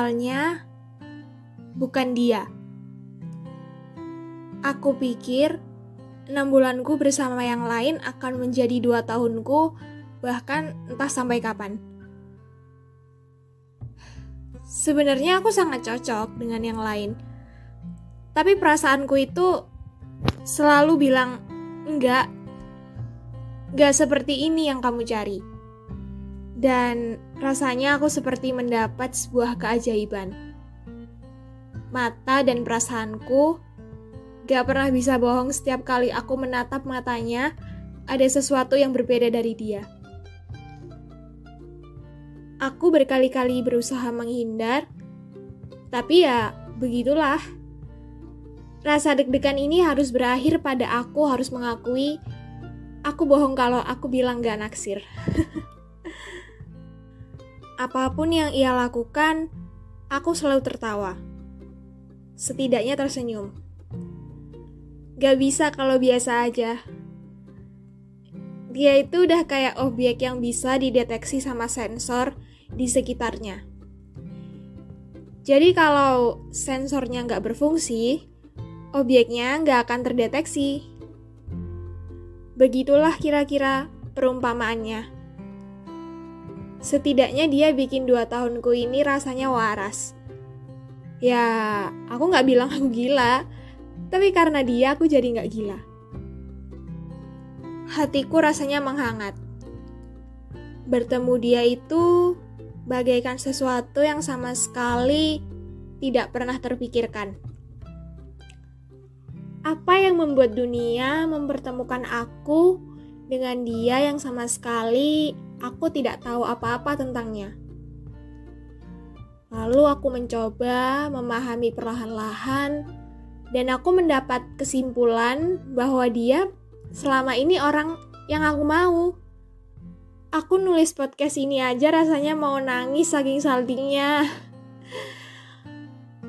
Awalnya bukan dia. Aku pikir enam bulanku bersama yang lain akan menjadi dua tahunku, bahkan entah sampai kapan. Sebenarnya aku sangat cocok dengan yang lain, tapi perasaanku itu selalu bilang enggak, enggak seperti ini yang kamu cari. Dan rasanya aku seperti mendapat sebuah keajaiban. Mata dan perasaanku gak pernah bisa bohong setiap kali aku menatap matanya, ada sesuatu yang berbeda dari dia. Aku berkali-kali berusaha menghindar, tapi ya begitulah. Rasa deg-degan ini harus berakhir pada aku harus mengakui aku bohong kalau aku bilang gak naksir. Apa pun yang ia lakukan, aku selalu tertawa. Setidaknya tersenyum. Gak bisa kalau biasa aja. Dia itu udah kayak objek yang bisa dideteksi sama sensor di sekitarnya. Jadi kalau sensornya nggak berfungsi, objeknya nggak akan terdeteksi. Begitulah kira-kira perumpamaannya. Setidaknya dia bikin dua tahunku ini rasanya waras. Ya, aku nggak bilang aku gila, tapi karena dia aku jadi nggak gila. Hatiku rasanya menghangat. Bertemu dia itu bagaikan sesuatu yang sama sekali tidak pernah terpikirkan. Apa yang membuat dunia mempertemukan aku dengan dia yang sama sekali aku tidak tahu apa-apa tentangnya. Lalu aku mencoba memahami perlahan-lahan, dan aku mendapat kesimpulan bahwa dia selama ini orang yang aku mau. Aku nulis podcast ini aja rasanya mau nangis saking saltingnya.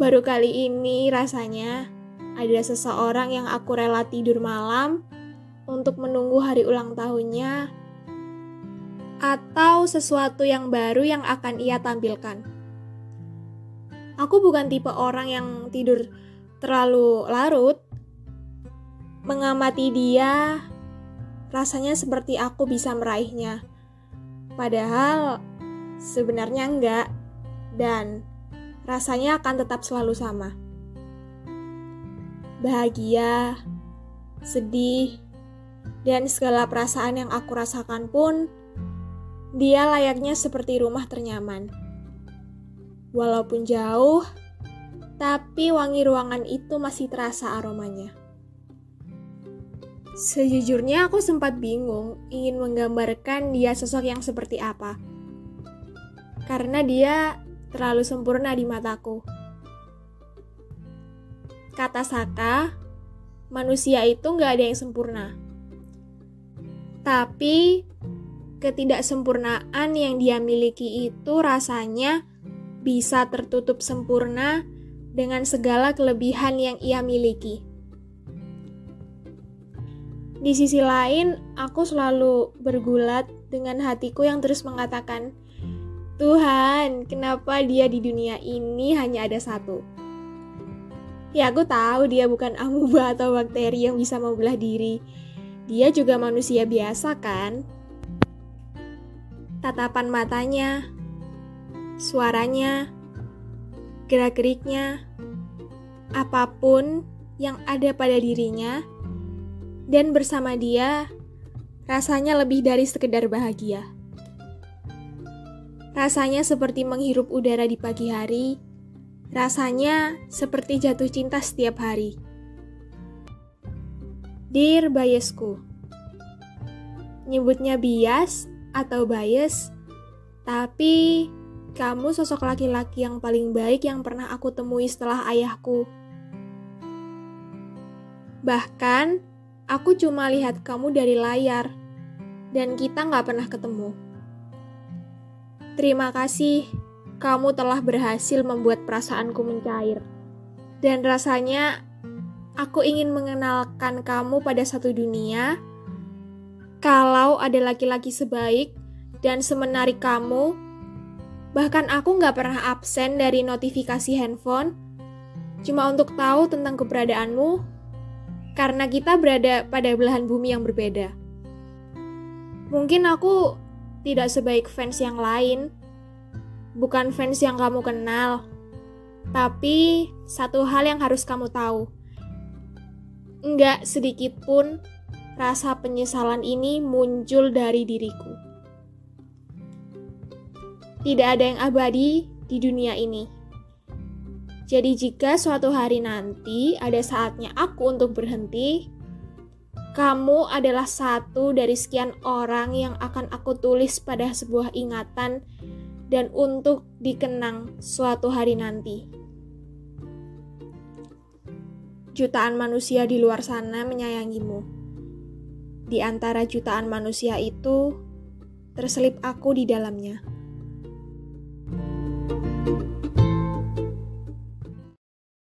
Baru kali ini rasanya ada seseorang yang aku rela tidur malam untuk menunggu hari ulang tahunnya atau sesuatu yang baru yang akan ia tampilkan. Aku bukan tipe orang yang tidur terlalu larut. Mengamati dia, rasanya seperti aku bisa meraihnya. Padahal sebenarnya enggak, dan rasanya akan tetap selalu sama. Bahagia, sedih, dan segala perasaan yang aku rasakan pun dia layaknya seperti rumah ternyaman. Walaupun jauh, tapi wangi ruangan itu masih terasa aromanya. Sejujurnya aku sempat bingung ingin menggambarkan dia sosok yang seperti apa. Karena dia terlalu sempurna di mataku. Kata Saka, manusia itu nggak ada yang sempurna. Tapi ketidaksempurnaan yang dia miliki itu rasanya bisa tertutup sempurna dengan segala kelebihan yang ia miliki. Di sisi lain, aku selalu bergulat dengan hatiku yang terus mengatakan, "Tuhan, kenapa dia di dunia ini hanya ada satu?" Ya, aku tahu dia bukan amuba atau bakteri yang bisa membelah diri. Dia juga manusia biasa, kan? Tatapan matanya, suaranya, gerak-geriknya, apa pun yang ada pada dirinya, dan bersama dia rasanya lebih dari sekedar bahagia. Rasanya seperti menghirup udara di pagi hari, rasanya seperti jatuh cinta setiap hari. Dear biasku, nyebutnya bias atau bias, tapi kamu sosok laki-laki yang paling baik yang pernah aku temui setelah ayahku. Bahkan, aku cuma lihat kamu dari layar, dan kita nggak pernah ketemu. Terima kasih, kamu telah berhasil membuat perasaanku mencair. Dan rasanya, aku ingin mengenalkan kamu pada satu dunia. Kalau ada laki-laki sebaik dan semenarik kamu, Bahkan aku nggak pernah absen dari notifikasi handphone, cuma untuk tahu tentang keberadaanmu, karena kita berada pada belahan bumi yang berbeda. Mungkin aku tidak sebaik fans yang lain, bukan fans yang kamu kenal, tapi satu hal yang harus kamu tahu. Enggak sedikit pun rasa penyesalan ini muncul dari diriku. Tidak ada yang abadi di dunia ini. Jadi jika suatu hari nanti ada saatnya aku untuk berhenti, kamu adalah satu dari sekian orang yang akan aku tulis pada sebuah ingatan dan untuk dikenang suatu hari nanti. Jutaan manusia di luar sana menyayangimu. Di antara jutaan manusia itu, terselip aku di dalamnya.